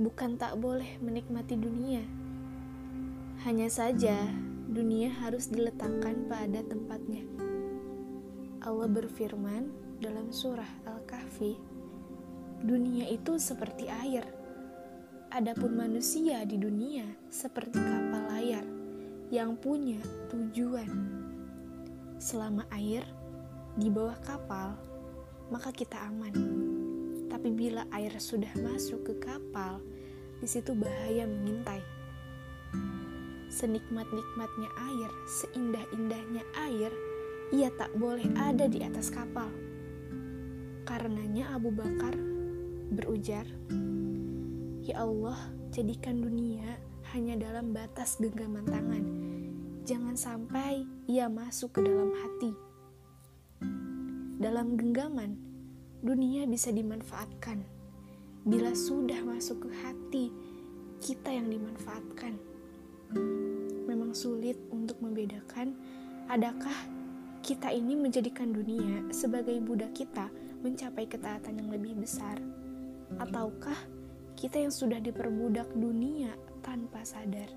bukan tak boleh menikmati dunia. Hanya saja, dunia harus diletakkan pada tempatnya. Allah berfirman dalam surah Al-Kahfi, "Dunia itu seperti air, adapun manusia di dunia seperti kapal layar yang punya tujuan. Selama air di bawah kapal, maka kita aman." Tapi bila air sudah masuk ke kapal, di situ bahaya mengintai. Senikmat-nikmatnya air, seindah-indahnya air, ia tak boleh ada di atas kapal. Karenanya Abu Bakar berujar, "Ya Allah, jadikan dunia hanya dalam batas genggaman tangan. Jangan sampai ia masuk ke dalam hati." Dalam genggaman, dunia bisa dimanfaatkan. Bila sudah masuk ke hati, kita yang dimanfaatkan. Memang sulit untuk membedakan adakah kita ini menjadikan dunia sebagai budak kita mencapai ketaatan yang lebih besar, ataukah kita yang sudah diperbudak dunia tanpa sadar.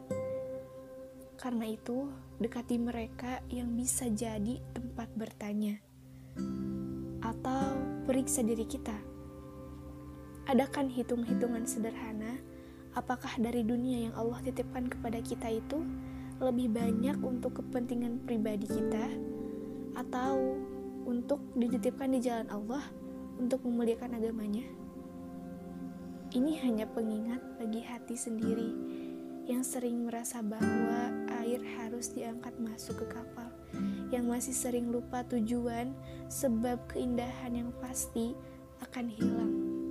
Karena itu, dekati mereka yang bisa jadi tempat bertanya periksa diri kita. Adakan hitung-hitungan sederhana, apakah dari dunia yang Allah titipkan kepada kita itu lebih banyak untuk kepentingan pribadi kita atau untuk dititipkan di jalan Allah untuk memuliakan agamanya? Ini hanya pengingat bagi hati sendiri yang sering merasa bahwa air harus diangkat masuk ke kapal yang masih sering lupa tujuan sebab keindahan yang pasti akan hilang.